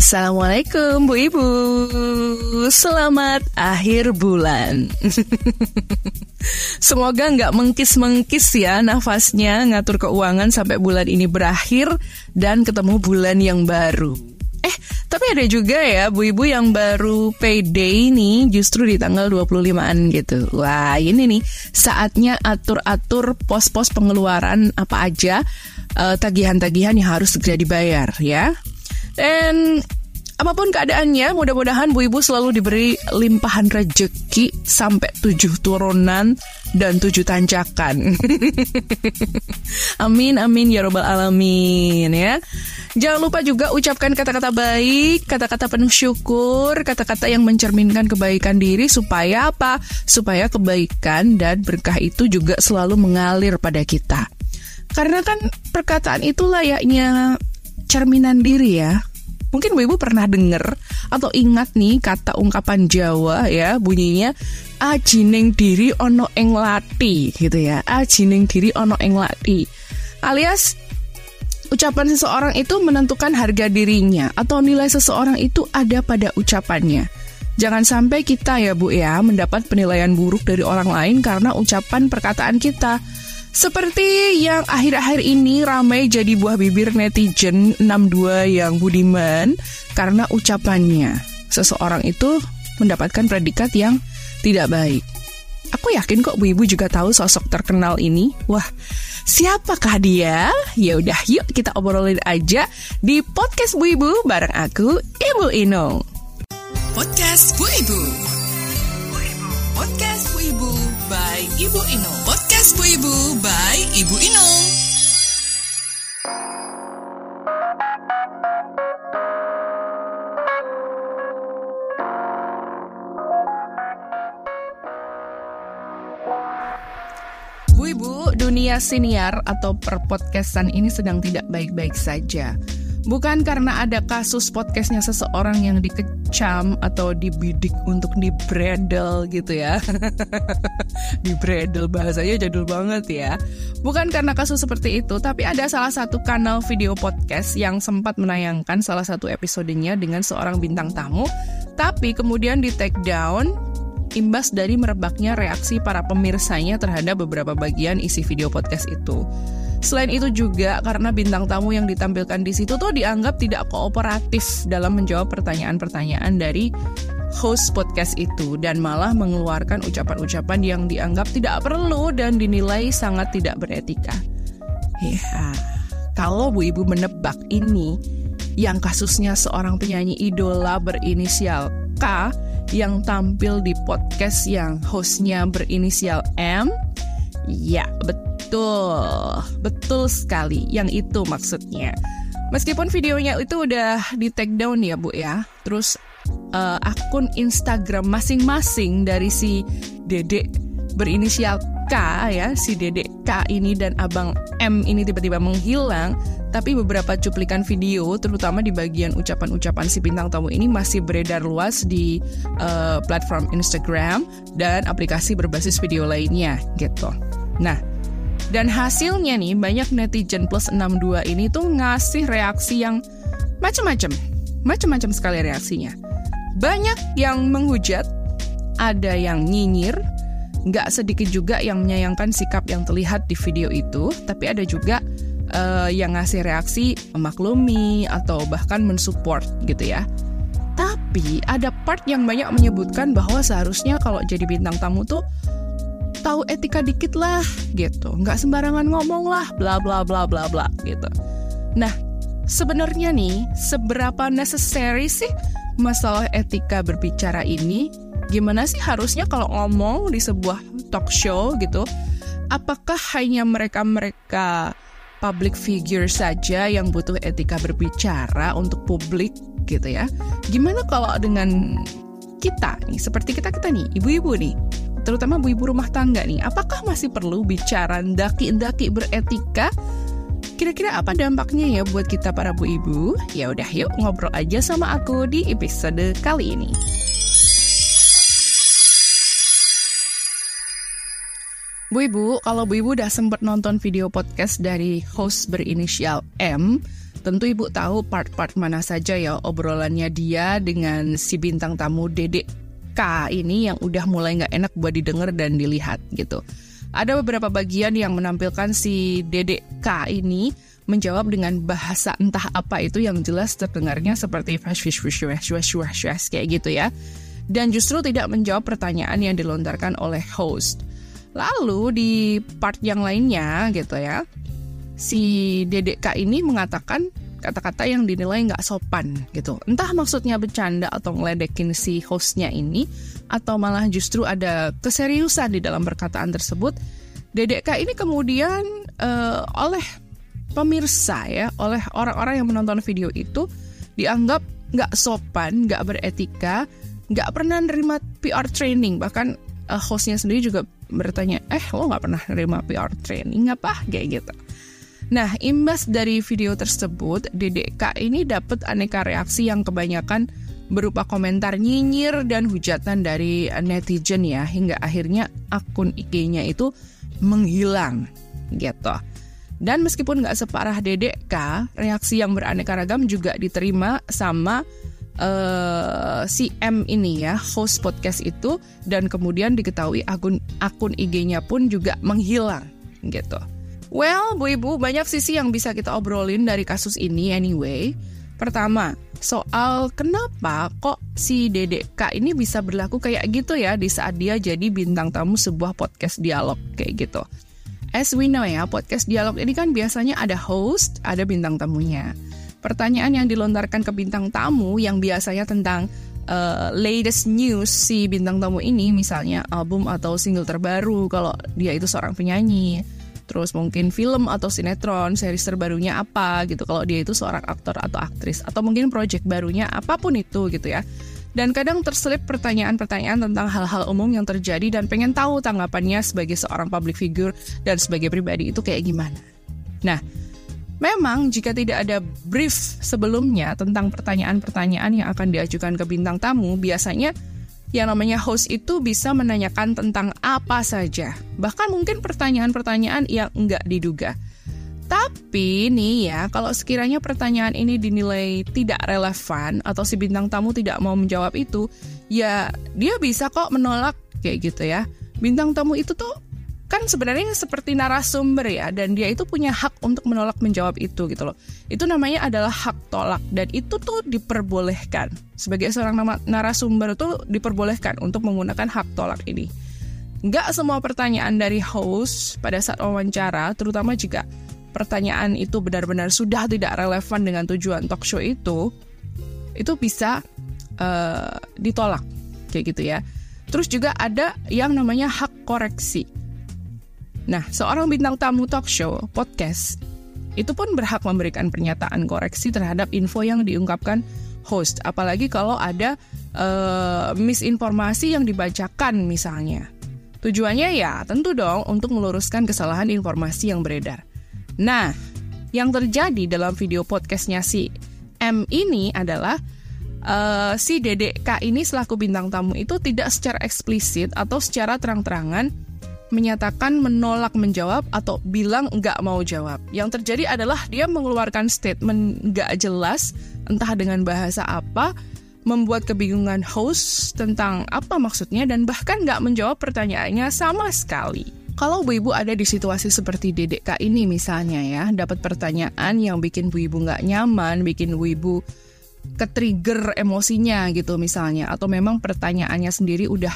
Assalamualaikum Bu Ibu. Selamat akhir bulan. Semoga nggak mengkis-mengkis ya nafasnya Ngatur keuangan sampai bulan ini berakhir Dan ketemu bulan yang baru. Eh, tapi ada juga ya Bu Ibu yang baru payday nih Justru di tanggal 25an gitu. Wah ini nih saatnya atur-atur pos-pos pengeluaran apa aja uh, Tagihan-tagihan yang harus segera dibayar ya dan apa pun keadaannya, mudah-mudahan Bu Ibu selalu diberi limpahan rejeki sampai tujuh turunan dan tujuh tanjakan. amin, amin ya robbal alamin ya. Jangan lupa juga ucapkan kata-kata baik, kata-kata penuh syukur, kata-kata yang mencerminkan kebaikan diri supaya apa? Supaya kebaikan dan berkah itu juga selalu mengalir pada kita. Karena kan perkataan itu layaknya cerminan diri ya. Mungkin Bu Ibu pernah dengar atau ingat nih kata ungkapan Jawa ya bunyinya ajining diri ono ing lati gitu ya. Ajining diri ono ing lati. Alias ucapan seseorang itu menentukan harga dirinya atau nilai seseorang itu ada pada ucapannya. Jangan sampai kita ya Bu ya mendapat penilaian buruk dari orang lain karena ucapan perkataan kita. Seperti yang akhir-akhir ini ramai jadi buah bibir netizen 62 yang budiman karena ucapannya. Seseorang itu mendapatkan predikat yang tidak baik. Aku yakin kok Bu Ibu juga tahu sosok terkenal ini. Wah, siapakah dia? Ya udah, yuk kita obrolin aja di podcast Bu Ibu bareng aku, Ibu Inung. Podcast Bu Ibu. Podcast Bu Ibu by Ibu Inung. Podcast Bu Ibu by Ibu Inung. Bu Ibu, dunia siniar atau perpodcastan ini sedang tidak baik-baik saja. Bukan karena ada kasus podcastnya seseorang yang dikecam atau dibidik untuk dibredel gitu ya. dibredel bahasanya jadul banget ya. Bukan karena kasus seperti itu, tapi ada salah satu kanal video podcast yang sempat menayangkan salah satu episodenya dengan seorang bintang tamu, tapi kemudian di take down imbas dari merebaknya reaksi para pemirsanya terhadap beberapa bagian isi video podcast itu. Selain itu juga karena bintang tamu yang ditampilkan di situ tuh dianggap tidak kooperatif dalam menjawab pertanyaan-pertanyaan dari host podcast itu dan malah mengeluarkan ucapan-ucapan yang dianggap tidak perlu dan dinilai sangat tidak beretika. Ya, kalau Bu Ibu menebak ini yang kasusnya seorang penyanyi idola berinisial K yang tampil di podcast yang hostnya berinisial M, ya betul Betul, sekali. Yang itu maksudnya. Meskipun videonya itu udah di take down ya Bu ya. Terus uh, akun Instagram masing-masing dari si Dedek berinisial K ya, si Dedek K ini dan Abang M ini tiba-tiba menghilang. Tapi beberapa cuplikan video, terutama di bagian ucapan-ucapan si bintang tamu ini masih beredar luas di uh, platform Instagram dan aplikasi berbasis video lainnya gitu. Nah, dan hasilnya nih banyak netizen plus 62 ini tuh ngasih reaksi yang macam-macam. Macam-macam sekali reaksinya. Banyak yang menghujat, ada yang nyinyir, nggak sedikit juga yang menyayangkan sikap yang terlihat di video itu, tapi ada juga uh, yang ngasih reaksi memaklumi atau bahkan mensupport gitu ya. Tapi ada part yang banyak menyebutkan bahwa seharusnya kalau jadi bintang tamu tuh tahu etika dikit lah gitu. Nggak sembarangan ngomong lah bla bla bla bla bla gitu. Nah, sebenarnya nih seberapa necessary sih masalah etika berbicara ini? Gimana sih harusnya kalau ngomong di sebuah talk show gitu? Apakah hanya mereka-mereka public figure saja yang butuh etika berbicara untuk publik gitu ya. Gimana kalau dengan kita nih, seperti kita-kita nih, ibu-ibu nih, terutama ibu-ibu rumah tangga nih, apakah masih perlu bicara daki-daki beretika? Kira-kira apa dampaknya ya buat kita para bu ibu? Ya udah yuk ngobrol aja sama aku di episode kali ini. Bu Ibu, kalau Bu Ibu udah sempat nonton video podcast dari host berinisial M, tentu Ibu tahu part-part mana saja ya obrolannya dia dengan si bintang tamu Dedek K ini yang udah mulai nggak enak buat didengar dan dilihat gitu. Ada beberapa bagian yang menampilkan si Dedek K ini menjawab dengan bahasa entah apa itu yang jelas terdengarnya seperti kayak gitu ya. Dan justru tidak menjawab pertanyaan yang dilontarkan oleh host. Lalu di part yang lainnya gitu ya, si Dedek K ini mengatakan kata-kata yang dinilai nggak sopan gitu. Entah maksudnya bercanda atau ngeledekin si hostnya ini, atau malah justru ada keseriusan di dalam perkataan tersebut. Dedek K ini kemudian uh, oleh pemirsa ya, oleh orang-orang yang menonton video itu dianggap nggak sopan, nggak beretika, nggak pernah nerima PR training, bahkan uh, hostnya sendiri juga bertanya, eh lo nggak pernah nerima PR training apa kayak gitu. Nah, imbas dari video tersebut, DDK ini dapat aneka reaksi yang kebanyakan berupa komentar nyinyir dan hujatan dari netizen ya, hingga akhirnya akun IG-nya itu menghilang gitu. Dan meskipun nggak separah DDK, reaksi yang beraneka ragam juga diterima sama uh, si M ini ya host podcast itu dan kemudian diketahui akun akun IG-nya pun juga menghilang gitu. Well, Bu Ibu, banyak sisi yang bisa kita obrolin dari kasus ini anyway. Pertama, soal kenapa kok si DDK ini bisa berlaku kayak gitu ya di saat dia jadi bintang tamu sebuah podcast dialog kayak gitu. As we know ya, podcast dialog ini kan biasanya ada host, ada bintang tamunya pertanyaan yang dilontarkan ke bintang tamu yang biasanya tentang uh, latest news si bintang tamu ini misalnya album atau single terbaru kalau dia itu seorang penyanyi terus mungkin film atau sinetron series terbarunya apa gitu kalau dia itu seorang aktor atau aktris atau mungkin project barunya apa pun itu gitu ya dan kadang terselip pertanyaan-pertanyaan tentang hal-hal umum yang terjadi dan pengen tahu tanggapannya sebagai seorang public figure dan sebagai pribadi itu kayak gimana. Nah, Memang jika tidak ada brief sebelumnya tentang pertanyaan-pertanyaan yang akan diajukan ke bintang tamu, biasanya yang namanya host itu bisa menanyakan tentang apa saja. Bahkan mungkin pertanyaan-pertanyaan yang enggak diduga. Tapi nih ya, kalau sekiranya pertanyaan ini dinilai tidak relevan atau si bintang tamu tidak mau menjawab itu, ya dia bisa kok menolak kayak gitu ya. Bintang tamu itu tuh kan sebenarnya seperti narasumber ya dan dia itu punya hak untuk menolak menjawab itu gitu loh. Itu namanya adalah hak tolak dan itu tuh diperbolehkan. Sebagai seorang nama narasumber tuh diperbolehkan untuk menggunakan hak tolak ini. Nggak semua pertanyaan dari host pada saat wawancara, terutama jika pertanyaan itu benar-benar sudah tidak relevan dengan tujuan talk show itu, itu bisa uh, ditolak kayak gitu ya. Terus juga ada yang namanya hak koreksi. Nah, seorang bintang tamu talk show, podcast, itu pun berhak memberikan pernyataan koreksi terhadap info yang diungkapkan host, apalagi kalau ada uh, misinformasi yang dibacakan misalnya. Tujuannya ya tentu dong untuk meluruskan kesalahan informasi yang beredar. Nah, yang terjadi dalam video podcastnya si M ini adalah uh, si Dedek K ini selaku bintang tamu itu tidak secara eksplisit atau secara terang-terangan menyatakan menolak menjawab atau bilang nggak mau jawab. Yang terjadi adalah dia mengeluarkan statement nggak jelas, entah dengan bahasa apa, membuat kebingungan host tentang apa maksudnya dan bahkan nggak menjawab pertanyaannya sama sekali. Kalau Bu Ibu ada di situasi seperti Kak ini misalnya ya, dapat pertanyaan yang bikin Bu Ibu nggak nyaman, bikin Bu Ibu ke-trigger emosinya gitu misalnya atau memang pertanyaannya sendiri udah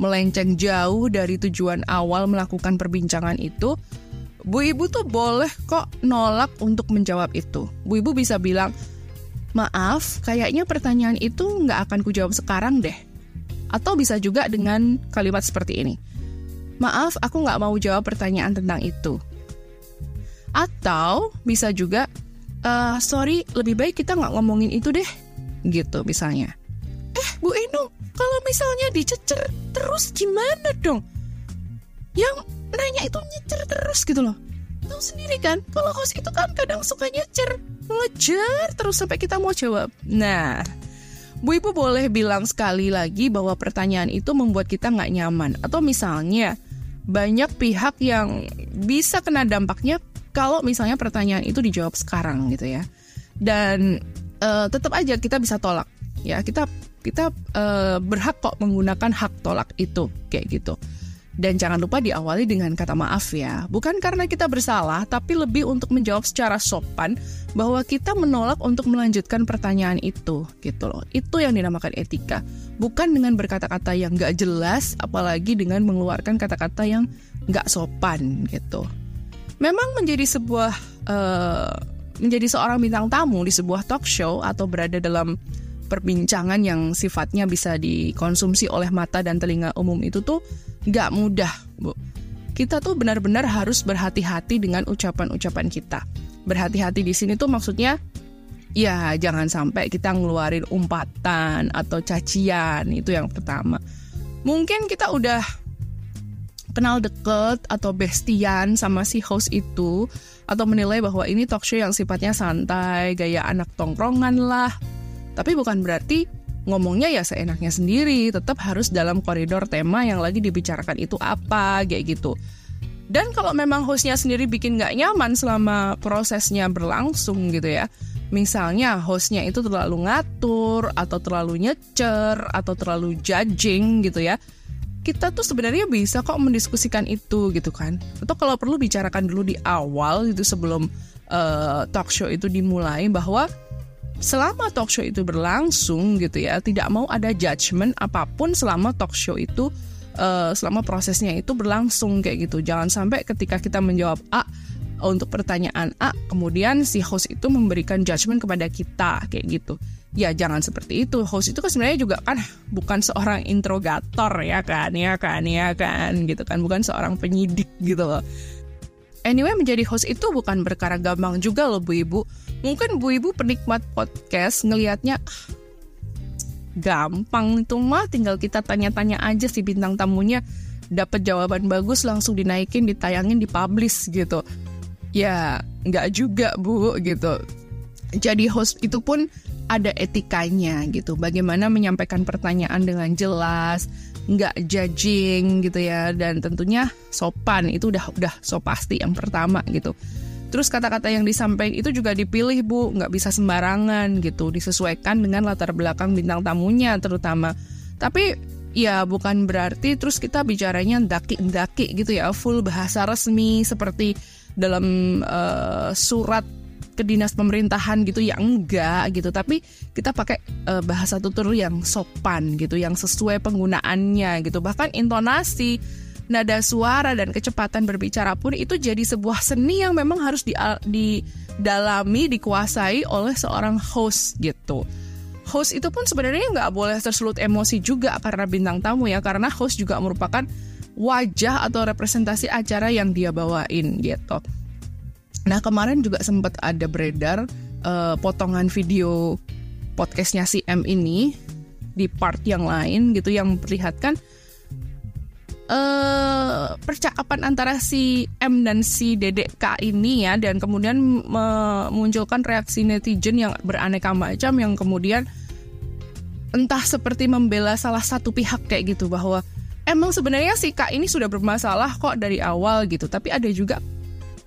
melenceng jauh dari tujuan awal melakukan perbincangan itu, Bu Ibu tuh boleh kok nolak untuk menjawab itu. Bu Ibu bisa bilang, maaf, kayaknya pertanyaan itu nggak akan kujawab sekarang deh. Atau bisa juga dengan kalimat seperti ini. Maaf, aku nggak mau jawab pertanyaan tentang itu. Atau bisa juga, uh, sorry, lebih baik kita nggak ngomongin itu deh. Gitu misalnya. Eh, Bu Inung, kalau misalnya dicecer terus gimana dong? Yang nanya itu nyecer terus gitu loh. Tahu sendiri kan, kalau host itu kan kadang suka nyecer, ngejar terus sampai kita mau jawab. Nah, Bu Ibu boleh bilang sekali lagi bahwa pertanyaan itu membuat kita nggak nyaman. Atau misalnya, banyak pihak yang bisa kena dampaknya kalau misalnya pertanyaan itu dijawab sekarang gitu ya. Dan uh, tetap aja kita bisa tolak. Ya, kita kita uh, berhak kok menggunakan hak tolak itu kayak gitu. Dan jangan lupa diawali dengan kata maaf ya. Bukan karena kita bersalah, tapi lebih untuk menjawab secara sopan bahwa kita menolak untuk melanjutkan pertanyaan itu, gitu loh. Itu yang dinamakan etika. Bukan dengan berkata-kata yang gak jelas, apalagi dengan mengeluarkan kata-kata yang gak sopan, gitu. Memang menjadi sebuah uh, menjadi seorang bintang tamu di sebuah talk show atau berada dalam perbincangan yang sifatnya bisa dikonsumsi oleh mata dan telinga umum itu tuh nggak mudah, Bu. Kita tuh benar-benar harus berhati-hati dengan ucapan-ucapan kita. Berhati-hati di sini tuh maksudnya ya jangan sampai kita ngeluarin umpatan atau cacian itu yang pertama. Mungkin kita udah kenal deket atau bestian sama si host itu atau menilai bahwa ini talk show yang sifatnya santai, gaya anak tongkrongan lah, tapi bukan berarti ngomongnya ya seenaknya sendiri, tetap harus dalam koridor tema yang lagi dibicarakan itu apa, kayak gitu. Dan kalau memang hostnya sendiri bikin nggak nyaman selama prosesnya berlangsung gitu ya, misalnya hostnya itu terlalu ngatur atau terlalu nyecer atau terlalu judging gitu ya, kita tuh sebenarnya bisa kok mendiskusikan itu gitu kan. Atau kalau perlu bicarakan dulu di awal gitu sebelum uh, talk show itu dimulai bahwa selama talk show itu berlangsung gitu ya, tidak mau ada judgement apa pun selama talk show itu uh, selama prosesnya itu berlangsung kayak gitu. Jangan sampai ketika kita menjawab A untuk pertanyaan A, kemudian si host itu memberikan judgement kepada kita kayak gitu. Ya jangan seperti itu. Host itu kan sebenarnya juga kan bukan seorang interrogator ya kan, ya kan, ya kan gitu kan, bukan seorang penyidik gitu loh. Anyway, menjadi host itu bukan perkara gampang juga loh Bu Ibu. Mungkin Bu Ibu penikmat podcast ngelihatnya gampang itu mah tinggal kita tanya-tanya aja si bintang tamunya dapat jawaban bagus langsung dinaikin, ditayangin, dipublish gitu. Ya, nggak juga Bu gitu. Jadi host itu pun ada etikanya gitu. Bagaimana menyampaikan pertanyaan dengan jelas, nggak judging gitu ya dan tentunya sopan itu udah udah so pasti yang pertama gitu. Terus kata-kata yang disampaikan itu juga dipilih bu, nggak bisa sembarangan gitu, disesuaikan dengan latar belakang bintang tamunya terutama. Tapi ya bukan berarti terus kita bicaranya daki-daki gitu ya, full bahasa resmi seperti dalam uh, surat ke dinas pemerintahan gitu ya enggak gitu. Tapi kita pakai uh, bahasa tutur yang sopan gitu yang sesuai penggunaannya gitu. Bahkan intonasi nada suara dan kecepatan berbicara pun itu jadi sebuah seni yang memang harus di, didalami dikuasai oleh seorang host gitu. Host itu pun sebenarnya nggak boleh tersulut emosi juga karena bintang tamu ya karena host juga merupakan wajah atau representasi acara yang dia bawain gitu. Nah kemarin juga sempat ada beredar uh, potongan video podcastnya si M ini di part yang lain gitu yang memperlihatkan uh, percakapan antara si M dan si Dedek K ini ya dan kemudian memunculkan reaksi netizen yang beraneka macam yang kemudian entah seperti membela salah satu pihak kayak gitu bahwa emang sebenarnya si K ini sudah bermasalah kok dari awal gitu tapi ada juga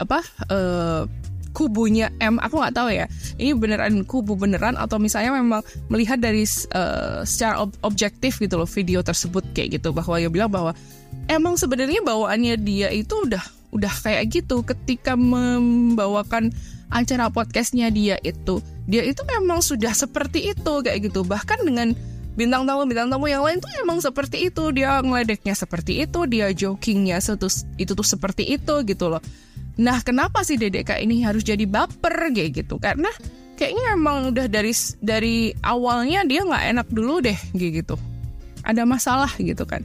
apa uh, kubunya M aku nggak tahu ya. Ini beneran kubu beneran atau misalnya memang melihat dari uh, secara ob objektif gitu loh video tersebut kayak gitu. Bahwa dia bilang bahwa emang sebenarnya bawaannya dia itu udah udah kayak gitu. Ketika membawakan acara podcastnya dia itu dia itu memang sudah seperti itu kayak gitu. Bahkan dengan bintang tamu bintang tamu yang lain tuh emang seperti itu. Dia ngeledeknya seperti itu dia jokingnya itu itu tuh seperti itu gitu loh nah kenapa sih DDK ini harus jadi baper kayak gitu? Karena kayaknya emang udah dari dari awalnya dia nggak enak dulu deh gitu. Ada masalah gitu kan.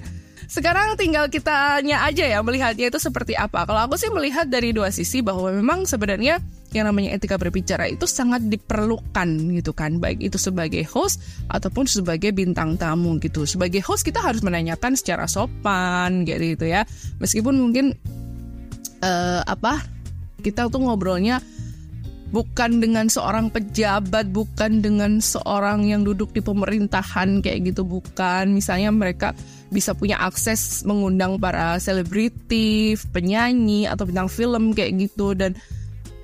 Sekarang tinggal kitanya aja ya melihatnya itu seperti apa. Kalau aku sih melihat dari dua sisi bahwa memang sebenarnya yang namanya etika berbicara itu sangat diperlukan gitu kan. Baik itu sebagai host ataupun sebagai bintang tamu gitu. Sebagai host kita harus menanyakan secara sopan gitu ya. Meskipun mungkin uh, apa kita tuh ngobrolnya bukan dengan seorang pejabat, bukan dengan seorang yang duduk di pemerintahan kayak gitu, bukan. Misalnya mereka bisa punya akses mengundang para selebriti, penyanyi atau bintang film kayak gitu dan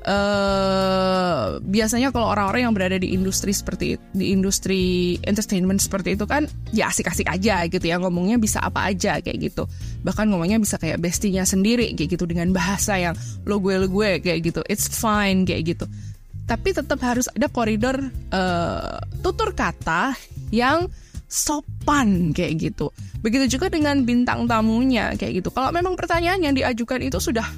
uh, biasanya kalau orang-orang yang berada di industri seperti di industri entertainment seperti itu kan ya asik-asik aja gitu ya ngomongnya bisa apa aja kayak gitu bahkan ngomongnya bisa kayak bestinya sendiri kayak gitu dengan bahasa yang lo gue lo gue kayak gitu it's fine kayak gitu tapi tetap harus ada koridor uh, tutur kata yang sopan kayak gitu. Begitu juga dengan bintang tamunya kayak gitu. Kalau memang pertanyaan yang diajukan itu sudah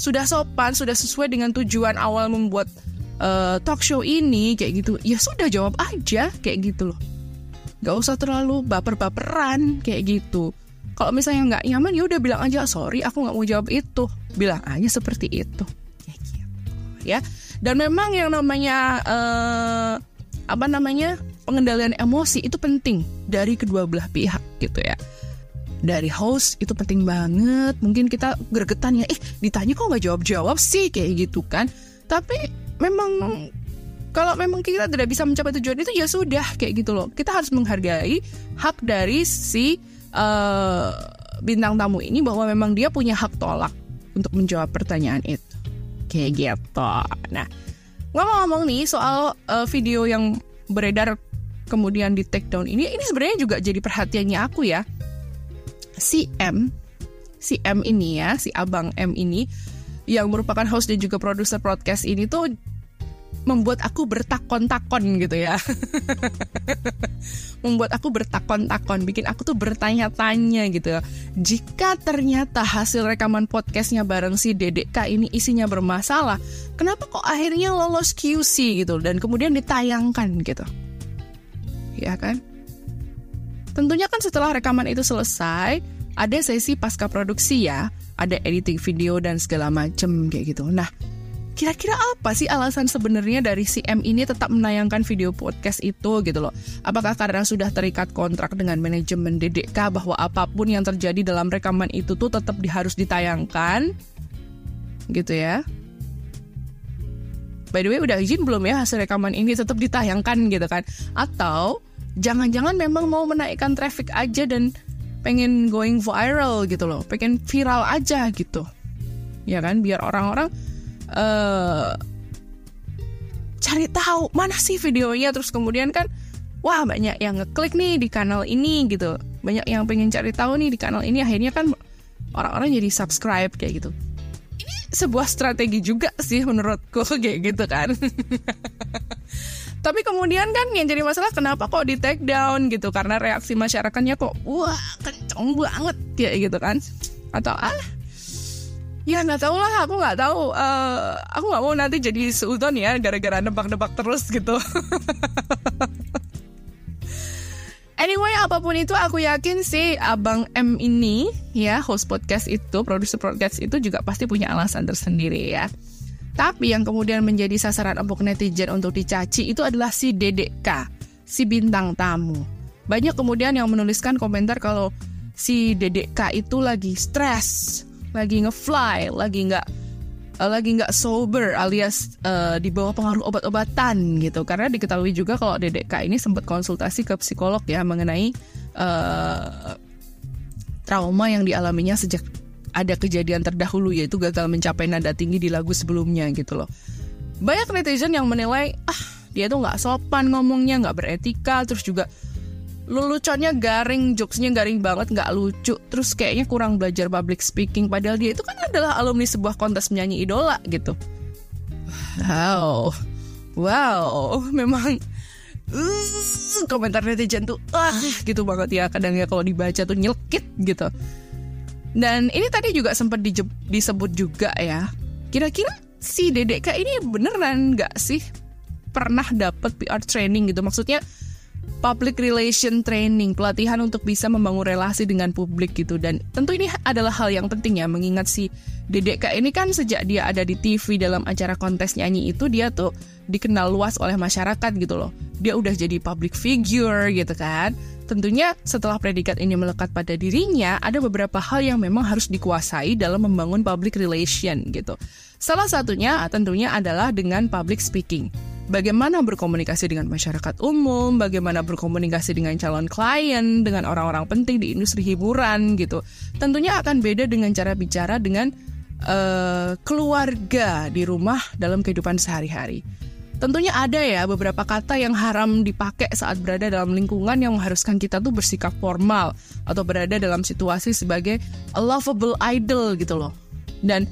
sudah sopan, sudah sesuai dengan tujuan awal membuat uh, talk show ini kayak gitu, ya sudah jawab aja kayak gitu loh. Gak usah terlalu baper-baperan kayak gitu. Kalau misalnya nggak nyaman ya udah bilang aja sorry aku nggak mau jawab itu. Bilang aja seperti itu. Kayak gitu ya. Dan memang yang namanya uh, apa namanya pengendalian emosi itu penting dari kedua belah pihak gitu ya dari host itu penting banget. Mungkin kita gregetan ya, eh ditanya kok nggak jawab-jawab sih kayak gitu kan. Tapi memang kalau memang kita tidak bisa mencapai tujuan itu ya sudah kayak gitu loh. Kita harus menghargai hak dari si uh, bintang tamu ini bahwa memang dia punya hak tolak untuk menjawab pertanyaan itu. Kayak gitu. Nah, ngomong-ngomong nih soal uh, video yang beredar kemudian di take down ini, ini sebenarnya juga jadi perhatiannya aku ya si M, si M ini ya, si Abang M ini yang merupakan host dan juga produser podcast ini tuh membuat aku bertakon-takon gitu ya. membuat aku bertakon-takon, bikin aku tuh bertanya-tanya gitu. Jika ternyata hasil rekaman podcastnya bareng si Dedek K ini isinya bermasalah, kenapa kok akhirnya lolos QC gitu dan kemudian ditayangkan gitu? Ya kan? Tentunya kan setelah rekaman itu selesai, ada sesi pasca produksi ya, ada editing video dan segala macem kayak gitu. Nah, kira-kira apa sih alasan sebenarnya dari si M ini tetap menayangkan video podcast itu gitu loh? Apakah karena sudah terikat kontrak dengan manajemen DDK bahwa apa pun yang terjadi dalam rekaman itu tuh tetap harus ditayangkan? Gitu ya. By the way, udah izin belum ya hasil rekaman ini tetap ditayangkan gitu kan? Atau jangan-jangan memang mau menaikkan traffic aja dan pengen going viral gitu loh, pengen viral aja gitu, ya kan? Biar orang-orang uh, cari tahu mana sih videonya, terus kemudian kan, wah banyak yang ngeklik nih di kanal ini gitu, banyak yang pengen cari tahu nih di kanal ini, akhirnya kan orang-orang jadi subscribe kayak gitu. Ini sebuah strategi juga sih menurutku kayak gitu kan. Tapi kemudian kan yang jadi masalah kenapa kok di take down gitu? Karena reaksi masyarakatnya kok wah kenceng banget kayak gitu kan. Atau ah ya nggak tahu lah aku nggak tahu uh, aku nggak mau nanti jadi seudon ya gara-gara nebak-nebak terus gitu. Anyway, apa pun itu aku yakin sih Abang M ini ya host podcast itu, produser podcast itu juga pasti punya alasan tersendiri ya. Tapi yang kemudian menjadi sasaran empuk netizen untuk dicaci itu adalah si Dedek K, si bintang tamu. Banyak kemudian yang menuliskan komentar kalau si Dedek K itu lagi stres, lagi ngefly, lagi nggak uh, lagi nggak sober alias uh, di bawah pengaruh obat-obatan gitu. Karena diketahui juga kalau Dedek K ini sempat konsultasi ke psikolog ya mengenai uh, trauma yang dialaminya sejak ada kejadian terdahulu yaitu gagal mencapai nada tinggi di lagu sebelumnya gitu loh. Banyak netizen yang menilai ah dia tuh nggak sopan ngomongnya, nggak beretika, terus juga leluconnya garing, jokesnya garing banget, nggak lucu, terus kayaknya kurang belajar public speaking. Padahal dia itu kan adalah alumni sebuah kontes menyanyi idola gitu. Wow, wow, memang uh, komentar netizen tuh ah gitu banget ya kadang ya kalau dibaca tuh nyelkit gitu. Dan ini tadi juga sempat disebut juga ya. Kira-kira si Dedek ini beneran nggak sih pernah dapat PR training gitu? Maksudnya public relation training, pelatihan untuk bisa membangun relasi dengan publik gitu. Dan tentu ini adalah hal yang penting ya, mengingat si Dedek ini kan sejak dia ada di TV dalam acara kontes nyanyi itu dia tuh dikenal luas oleh masyarakat gitu loh. Dia udah jadi public figure gitu kan. Tentunya setelah predikat ini melekat pada dirinya, ada beberapa hal yang memang harus dikuasai dalam membangun public relation gitu. Salah satunya tentunya adalah dengan public speaking bagaimana berkomunikasi dengan masyarakat umum, bagaimana berkomunikasi dengan calon klien, dengan orang-orang penting di industri hiburan gitu. Tentunya akan beda dengan cara bicara dengan uh, keluarga di rumah dalam kehidupan sehari-hari. Tentunya ada ya beberapa kata yang haram dipakai saat berada dalam lingkungan yang mengharuskan kita tuh bersikap formal atau berada dalam situasi sebagai a lovable idol gitu loh. Dan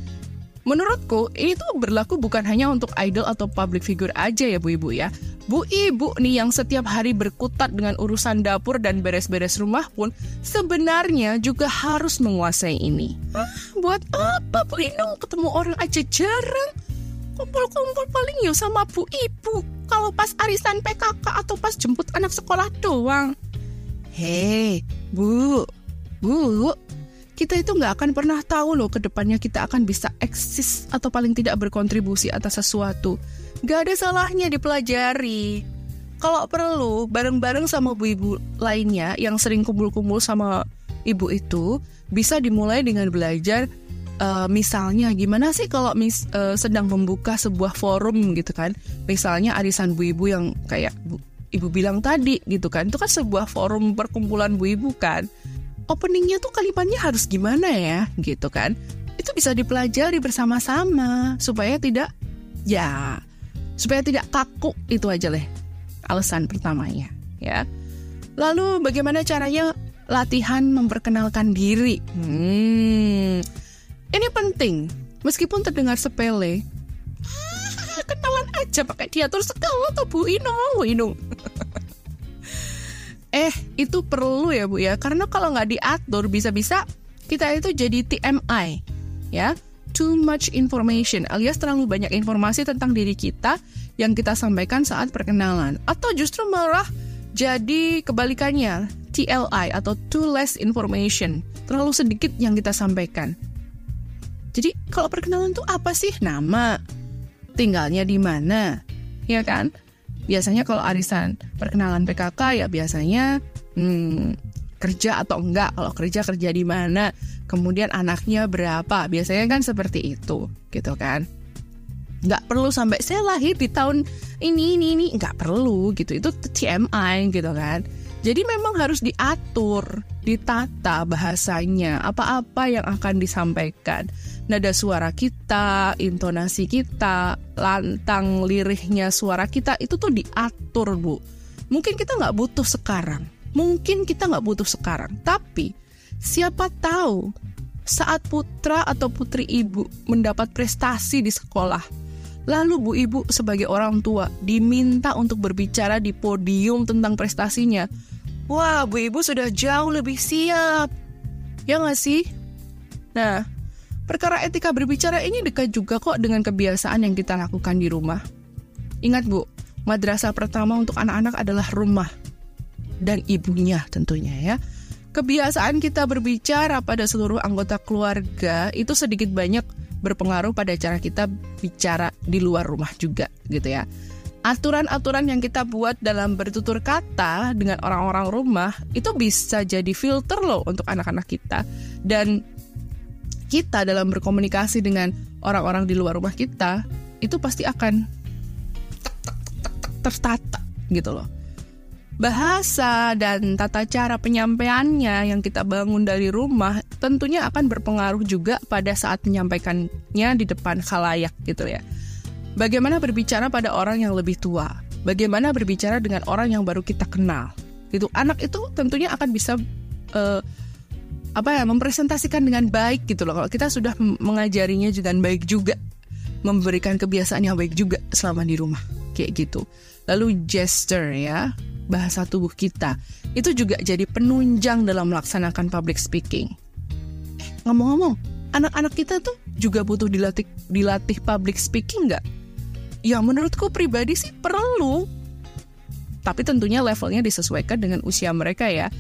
Menurutku, ini tuh berlaku bukan hanya untuk idol atau public figure aja ya Bu Ibu ya. Bu Ibu nih yang setiap hari berkutat dengan urusan dapur dan beres-beres rumah pun sebenarnya juga harus menguasai ini. Hah, buat apa Bu Inung ketemu orang aja jarang? Kumpul-kumpul paling yuk sama Bu Ibu. Kalau pas arisan PKK atau pas jemput anak sekolah doang. Hei, Bu, Bu, kita itu nggak akan pernah tahu loh ke depannya kita akan bisa eksis atau paling tidak berkontribusi atas sesuatu. Gak ada salahnya dipelajari. Kalau perlu, bareng-bareng sama ibu-ibu lainnya yang sering kumpul-kumpul sama ibu itu, bisa dimulai dengan belajar uh, misalnya gimana sih kalau mis uh, sedang membuka sebuah forum gitu kan. Misalnya arisan bu ibu yang kayak bu, ibu bilang tadi gitu kan. Itu kan sebuah forum perkumpulan bu ibu kan? Openingnya tuh kalimatnya harus gimana ya? Gitu kan? Itu bisa dipelajari bersama-sama supaya tidak ya supaya tidak kaku itu aja deh alasan pertamanya ya. Lalu bagaimana caranya latihan memperkenalkan diri? Hmm, ini penting. Meskipun terdengar sepele. Ah, kenalan aja pakai diatur segala tuh Bu Inung Bu Inung eh itu perlu ya Bu ya. Karena kalau nggak diatur bisa-bisa kita itu jadi TMI ya. Too much information alias terlalu banyak informasi tentang diri kita yang kita sampaikan saat perkenalan. Atau justru malah jadi kebalikannya TLI atau too less information. Terlalu sedikit yang kita sampaikan jadi kalau perkenalan tuh apa sih? Nama? Tinggalnya di mana? Ya kan? Biasanya kalau arisan perkenalan PKK ya biasanya hmm, kerja atau enggak. Kalau kerja kerja di mana? Kemudian anaknya berapa? Biasanya kan seperti itu gitu kan? Nggak perlu sampai saya lahir di tahun ini ini ini. Nggak perlu gitu. Itu TMI gitu kan jadi memang harus diatur ditata bahasanya. Apa-apa yang akan disampaikan. Nada suara kita, intonasi kita, lantang lirihnya suara kita itu tuh diatur bu. Mungkin kita nggak butuh sekarang, mungkin kita nggak butuh sekarang, tapi siapa tahu saat putra atau putri ibu mendapat prestasi di sekolah, lalu bu ibu sebagai orang tua diminta untuk berbicara di podium tentang prestasinya, wah bu ibu sudah jauh lebih siap, ya nggak sih? Nah, Perkara etika berbicara ini dekat juga kok dengan kebiasaan yang kita lakukan di rumah. Ingat Bu, madrasah pertama untuk anak-anak adalah rumah dan ibunya tentunya ya. Kebiasaan kita berbicara pada seluruh anggota keluarga itu sedikit banyak berpengaruh pada cara kita bicara di luar rumah juga gitu ya. Aturan-aturan yang kita buat dalam bertutur kata dengan orang-orang rumah itu bisa jadi filter loh untuk anak-anak kita dan kita dalam berkomunikasi dengan orang-orang di luar rumah kita itu pasti akan tertata gitu loh. Bahasa dan tata cara penyampaiannya yang kita bangun dari rumah tentunya akan berpengaruh juga pada saat menyampaikannya di depan khalayak gitu ya. Bagaimana berbicara pada orang yang lebih tua? Bagaimana berbicara dengan orang yang baru kita kenal? Gitu. Anak itu tentunya akan bisa uh, apa ya mempresentasikan dengan baik gitu loh kalau kita sudah mengajarinya dengan baik juga memberikan kebiasaan yang baik juga selama di rumah kayak gitu. Lalu gesture ya, bahasa tubuh kita itu juga jadi penunjang dalam melaksanakan public speaking. Ngomong-ngomong, anak-anak kita tuh juga butuh dilatih dilatih public speaking nggak? Ya menurutku pribadi sih perlu. Tapi tentunya levelnya disesuaikan dengan usia mereka ya.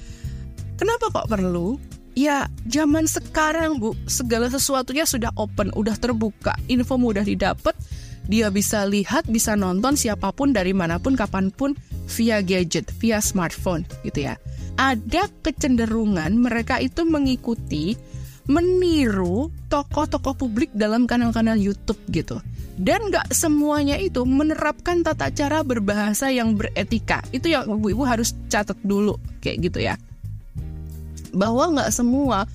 Kenapa kok perlu? Ya, zaman sekarang, Bu, segala sesuatunya sudah open, udah terbuka, info mudah didapat, dia bisa lihat, bisa nonton siapa pun dari mana pun, kapan pun, via gadget, via smartphone, gitu ya. Ada kecenderungan mereka itu mengikuti, meniru tokoh-tokoh publik dalam kanal-kanal YouTube gitu. Dan nggak semuanya itu menerapkan tata cara berbahasa yang beretika. Itu yang ibu-ibu harus catat dulu, kayak gitu ya bahwa nggak semua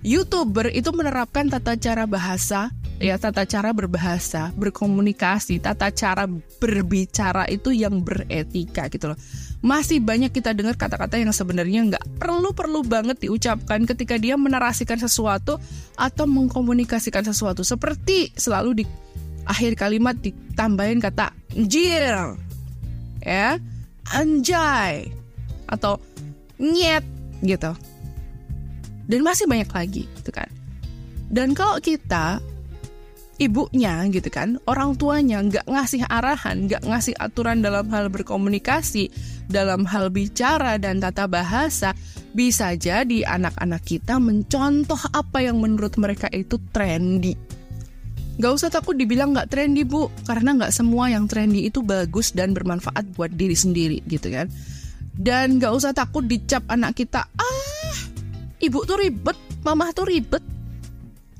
youtuber itu menerapkan tata cara bahasa ya tata cara berbahasa berkomunikasi tata cara berbicara itu yang beretika gitu loh. Masih banyak kita dengar kata-kata yang sebenarnya nggak perlu-perlu banget diucapkan ketika dia menarasikan sesuatu atau mengkomunikasikan sesuatu. Seperti selalu di akhir kalimat ditambahin kata jir ya anjay atau nyet gitu. Dan masih banyak lagi gitu kan. Dan kalau kita ibunya gitu kan orang tuanya nggak ngasih arahan nggak ngasih aturan dalam hal berkomunikasi dalam hal bicara dan tata bahasa bisa jadi anak-anak kita mencontoh apa yang menurut mereka itu trendy Gak usah takut dibilang gak trendy bu, karena gak semua yang trendy itu bagus dan bermanfaat buat diri sendiri gitu kan. Dan gak usah takut dicap anak kita, ah ibu tuh ribet, mama tuh ribet.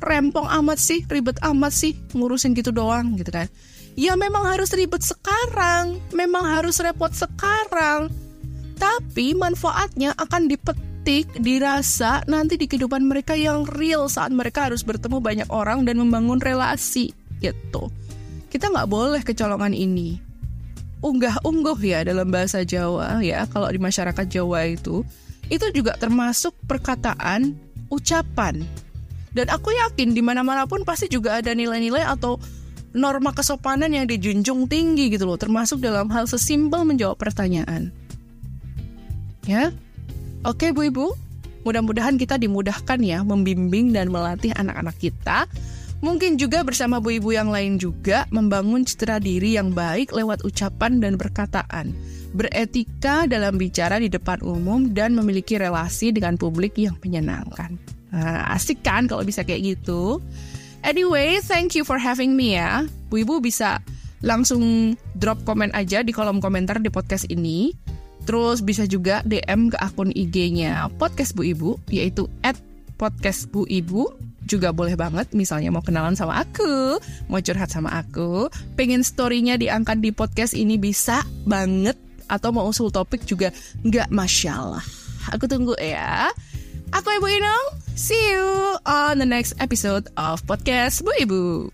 Rempong amat sih, ribet amat sih ngurusin gitu doang gitu kan. Ya memang harus ribet sekarang, memang harus repot sekarang. Tapi manfaatnya akan dipetik, dirasa nanti di kehidupan mereka yang real saat mereka harus bertemu banyak orang dan membangun relasi gitu. Kita nggak boleh kecolongan ini. Unggah-ungguh ya dalam bahasa Jawa ya, kalau di masyarakat Jawa itu itu juga termasuk perkataan ucapan. Dan aku yakin di mana-mana pun pasti juga ada nilai-nilai atau norma kesopanan yang dijunjung tinggi gitu loh, termasuk dalam hal sesimpel menjawab pertanyaan. Ya, oke Bu Ibu, mudah-mudahan kita dimudahkan ya membimbing dan melatih anak-anak kita. Mungkin juga bersama Bu Ibu yang lain juga membangun citra diri yang baik lewat ucapan dan perkataan beretika dalam bicara di depan umum dan memiliki relasi dengan publik yang menyenangkan. Nah, asik kan kalau bisa kayak gitu? Anyway, thank you for having me ya. Bu Ibu bisa langsung drop komen aja di kolom komentar di podcast ini. Terus bisa juga DM ke akun IG-nya podcast Bu Ibu, yaitu at podcast Bu Ibu juga boleh banget misalnya mau kenalan sama aku, mau curhat sama aku, pengen story-nya diangkat di podcast ini bisa banget atau mau usul topik juga nggak masalah. Aku tunggu ya. Aku Ibu Inung. See you on the next episode of podcast Bu Ibu.